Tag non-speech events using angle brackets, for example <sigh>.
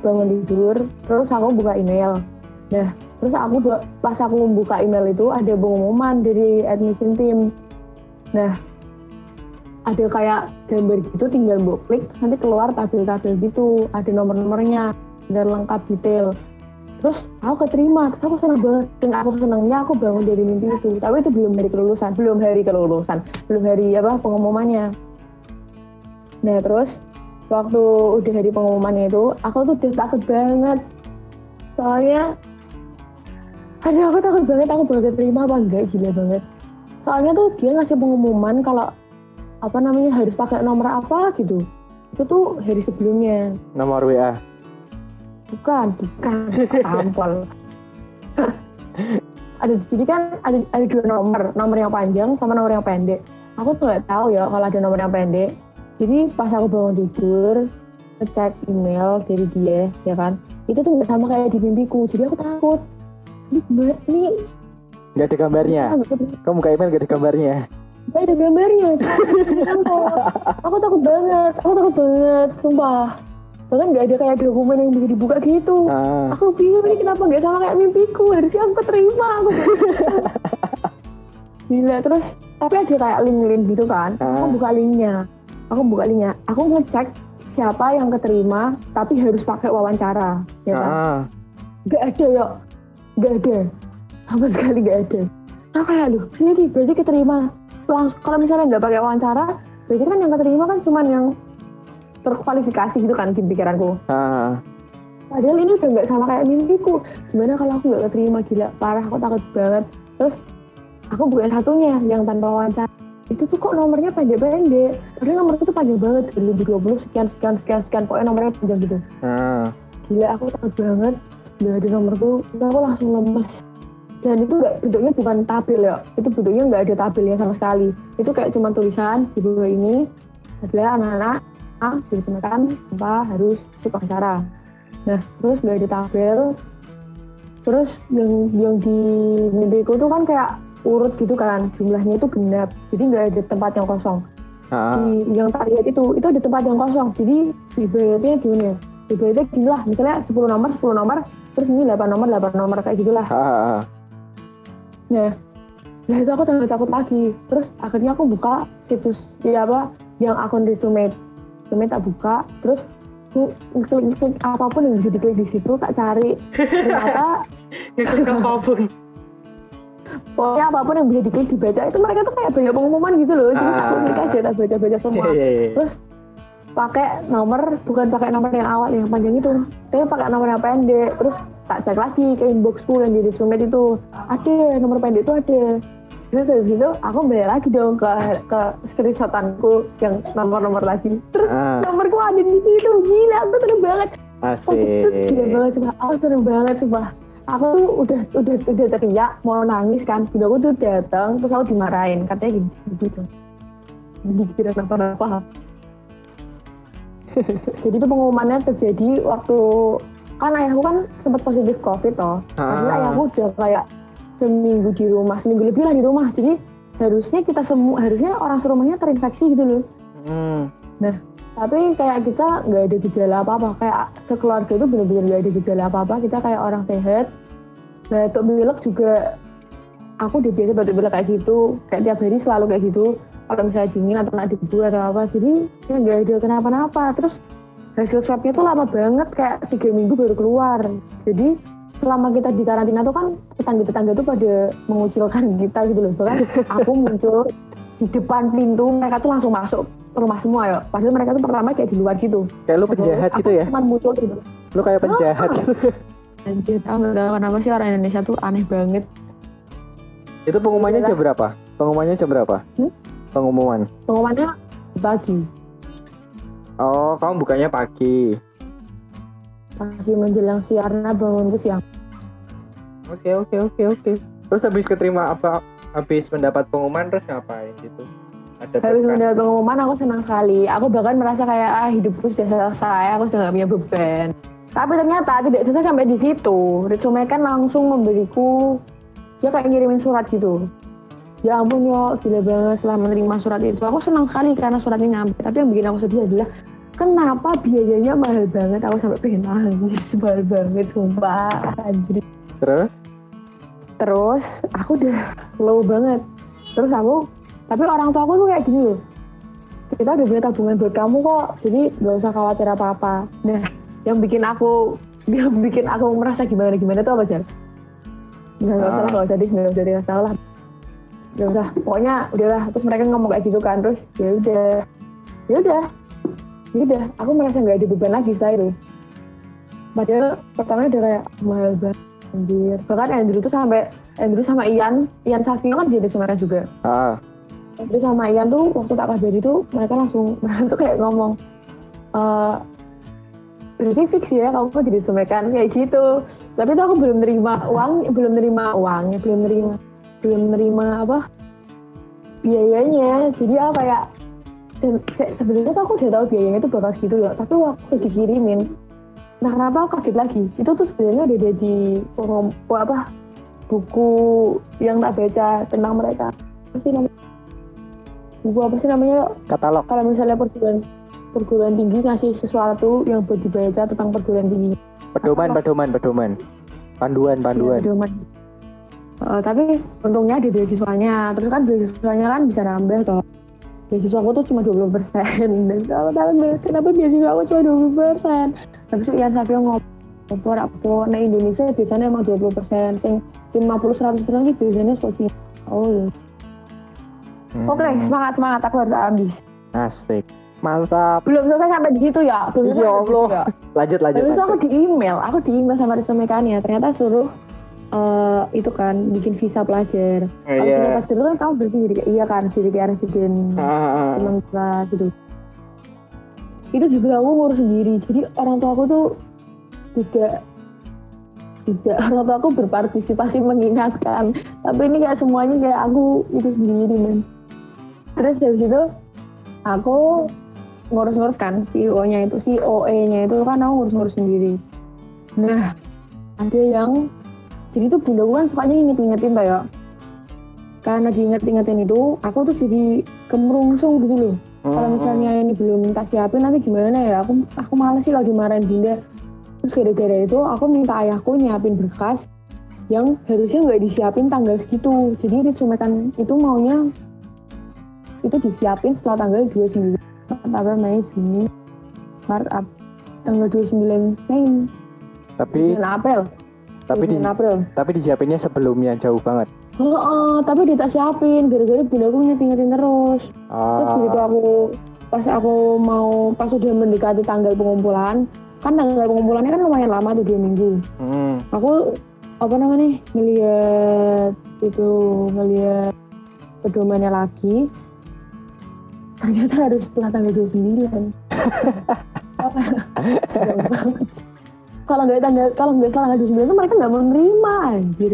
bangun tidur terus aku buka email. Nah terus aku pas aku buka email itu ada pengumuman dari admission team. Nah ada kayak gambar gitu tinggal mbok klik nanti keluar tabel-tabel gitu ada nomor-nomornya dan lengkap detail. Terus aku keterima terus aku senang banget dan aku senangnya aku bangun dari mimpi itu. Tapi itu belum hari kelulusan belum hari kelulusan belum hari apa pengumumannya. Nah terus waktu udah hari pengumumannya itu aku tuh udah takut banget. Soalnya aduh aku takut banget aku bakal terima apa enggak gila banget. Soalnya tuh dia ngasih pengumuman kalau apa namanya harus pakai nomor apa gitu. Itu tuh hari sebelumnya. Nomor WA bukan bukan. <laughs> Tampol <laughs> ada jadi kan ada ada dua nomor nomor yang panjang sama nomor yang pendek. Aku tuh nggak tahu ya kalau ada nomor yang pendek jadi pas aku bangun tidur ngecek email dari dia ya kan? Itu tuh nggak sama kayak di mimpiku jadi aku takut. Ini ini nggak ada gambarnya? Kamu buka email nggak ada gambarnya? Nggak ada gambarnya. Aku takut. Banget. Aku takut banget sumpah. Bahkan nggak ada kayak dokumen yang bisa dibuka gitu. Ah. aku bingung ini kenapa nggak sama kayak mimpiku? Harusnya aku terima aku <laughs> gila terus tapi ada kayak link-link gitu kan? Ah. aku buka linknya aku buka linknya. Aku ngecek siapa yang keterima tapi harus pakai wawancara ya kan? Ah. gak ada ya. Gak ada. Sama sekali gak ada. Nah kayak aduh ini berarti keterima. Langsung kalau misalnya nggak pakai wawancara berarti kan yang keterima kan cuma yang terkualifikasi gitu kan di pikiranku. Ah. padahal ini udah nggak sama kayak mimpiku. Gimana kalau aku nggak keterima? Gila parah aku takut banget. Terus aku bukan satunya yang tanpa wawancara itu tuh kok nomornya pendek-pendek. Padahal nomorku tuh panjang banget 2020 sekian sekian sekian sekian. Pokoknya nomornya panjang gitu. Ah. gila aku takut banget. Nggak ada nomorku. Aku langsung lemes. Dan itu gak, bentuknya bukan tabel ya. Itu bentuknya nggak ada tabelnya sama sekali. Itu kayak cuma tulisan di bawah ini. Adalah anak-anak A ditemukan apa harus ikut acara nah terus nggak ada tabel. Terus yang yang di mimpiku tuh kan kayak urut gitu kan jumlahnya itu genap. Jadi nggak ada tempat yang kosong. Uh. di yang tak lihat itu itu ada tempat yang kosong. Jadi ibaratnya gini ibaratnya gini lah. Misalnya 10 nomor 10 nomor terus ini 8 nomor 8 nomor kayak gitulah. Uh. nah nah itu aku tambah takut lagi. Terus akhirnya aku buka situs ya apa yang akun resume resume tak buka terus aku klik klik apa pun yang bisa diklik di situ tak cari. <laughs> Ternyata klik apa pun pokoknya apa pun yang bisa diklik dibaca itu mereka tuh kayak banyak pengumuman gitu loh. Jadi ah. aku klik aja tak baca baca semua. Yeah, yeah, yeah. terus pakai nomor bukan pakai nomor yang awal yang panjang itu. Tapi pakai nomor yang pendek. Terus tak cek lagi ke inboxku yang di resume itu. Ada nomor pendek itu ada. Terus dari situ aku balik lagi dong ke ke screenshotanku yang nomor-nomor lagi. Terus ah. nomorku ada di situ. Gila aku seneng banget. Asik. Oh, itu gila banget coba aku seneng banget coba aku tuh udah udah udah teriak mau nangis kan. Udah aku tuh datang terus aku dimarahin. Katanya gini gitu. Dikira kenapa-napa <laughs> jadi itu pengumumannya terjadi waktu kan ayahku kan sempat positif covid toh. Ah. ayahku udah kayak seminggu di rumah seminggu lebih lah di rumah. Jadi harusnya kita semua harusnya orang serumahnya terinfeksi gitu loh. Hmm. nah tapi kayak kita nggak ada gejala apa-apa. Kayak sekeluarga itu benar-benar nggak ada gejala apa-apa. Kita kayak orang sehat nah untuk pilek juga aku udah biasa batuk pilek kayak gitu. Kayak tiap hari selalu kayak gitu. Kalau misalnya dingin atau nak debu atau apa. Jadi ya nggak ada kenapa-napa. Terus hasil swabnya tuh lama banget. Kayak tiga minggu baru keluar. Jadi selama kita di karantina tuh kan tetangga-tetangga tuh pada mengucilkan <laughs> kita gitu loh. Bahkan aku muncul di depan pintu mereka tuh langsung masuk rumah semua ya padahal mereka tuh pertama kayak di luar gitu. Kayak lu penjahat gitu ya? cuma muncul gitu. Lu kayak penjahat <laughs> Anjir, aku nggak kenapa sih orang Indonesia tuh aneh banget. Itu pengumumannya jam berapa? Pengumumannya jam berapa? Hmm? Pengumuman. Pengumumannya pagi. Oh, kamu bukanya pagi. Pagi menjelang siang, bangun ke siang. Oke, oke, oke, oke. Terus habis keterima apa? Habis mendapat pengumuman terus ngapain gitu? Ada habis mendapat pengumuman aku senang sekali. Aku bahkan merasa kayak ah hidupku sudah selesai, aku sudah gak punya beban. Tapi ternyata tidak selesai sampai di situ. Resume kan langsung memberiku dia kayak ngirimin surat gitu. Ya ampun yo, gila banget setelah menerima surat itu. Aku senang sekali karena surat ini nyampe. Tapi yang bikin aku sedih adalah kenapa biayanya mahal banget aku sampai pengen nangis mahal banget sumpah anjir terus terus aku udah low banget terus aku tapi orang tua aku tuh kayak gini loh kita udah punya tabungan buat kamu kok jadi gak usah khawatir apa-apa nah yang bikin aku dia bikin aku merasa gimana gimana tuh apa jar? Nggak usah lah nggak usah deh nggak usah deh nggak lah. Nggak usah pokoknya udahlah terus mereka ngomong kayak gitu kan terus ya udah ya udah ya udah. Aku merasa nggak ada beban lagi setelah itu. Padahal pertamanya udah kayak mahal banget anjir. Bahkan Andrew tuh sampai Andrew sama Ian Ian Safino kan jadi sebenarnya juga. Ah. Andrew sama Ian tuh waktu tak kabari tuh mereka langsung <laughs> mereka tuh kayak ngomong eh berarti fix ya kamu kok jadi semekan kayak gitu. Tapi tuh aku belum nerima uang belum nerima uangnya belum nerima belum nerima apa biayanya. Jadi apa ya dan se- sebenarnya tuh aku udah tahu biayanya itu bakal segitu loh tapi waktu dikirimin nah kenapa aku kaget lagi? Itu tuh sebenarnya udah ada di pengom- apa buku yang tak baca tentang mereka. Apa sih namanya? Buku apa sih namanya? Katalog. Kalau misalnya perguruan perguruan tinggi ngasih sesuatu yang buat dibaca tentang perguruan tinggi. Pedoman Apa? pedoman pedoman. Panduan panduan. Iya, pedoman. Eh, tapi untungnya di beasiswanya. Terus kan beasiswanya kan bisa nambah toh. Beasiswa aku tuh cuma 20 persen. <laughs> Dan kalau tahu kenapa beasiswa aku cuma 20 persen? Tapi Ian Sapio ngomong apa nah Indonesia biasanya emang 20 persen. Sing 50 100 persen itu biasanya Sofi oh iya. Hmm, oke semangat semangat. Aku harus habis. Asik mantap belum selesai sampai di situ ya belum Ya di Allah. ya. lanjut lanjut, itu aku di email, aku di email sama resumekannya. Ternyata suruh eh itu kan bikin visa pelajar. Eh, Kalau iya visa pelajar itu kan kamu berarti jadi iya kan jadi kayak residen Ah, ah, ah. sementara gitu. Itu juga aku ngurus sendiri. Jadi orang tua aku tuh tidak tidak orang tua aku berpartisipasi mengingatkan. Tapi ini kayak semuanya kayak aku itu sendiri men. Terus dari situ aku ngurus-ngurus kan CEO-nya itu COE-nya itu kan aku ngurus-ngurus sendiri. Nah, ada yang jadi tuh bunda gue kan sukanya inget-ingetin ya. Karena diinget-ingetin itu, aku tuh jadi kemerungsung gitu loh. Kalau Hmm, misalnya ini belum tak siapin nanti gimana ya? Aku aku males sih kalau dimarahin bunda. Terus gara-gara itu aku minta ayahku nyiapin berkas yang harusnya nggak disiapin tanggal segitu. Jadi disumekan itu maunya itu disiapin setelah tanggal 29 April, Mei, Juni, Maret, Ap tanggal 29 Mei, tapi 29 April, tapi di 29 April. tapi disiapinnya sebelumnya jauh banget Oh, oh, tapi dia tak siapin, gara-gara bunda aku ngingetin terus. Terus begitu ah aku pas aku mau pas udah mendekati tanggal pengumpulan, kan tanggal pengumpulannya kan lumayan lama tuh dua minggu. hmm. Aku apa namanya ngeliat itu ngeliat pedomannya lagi ternyata harus setelah tanggal 29 Apa? Jauh banget. kalau nggak tanggal kalau nggak tanggal 29 itu mereka nggak mau nerima anjir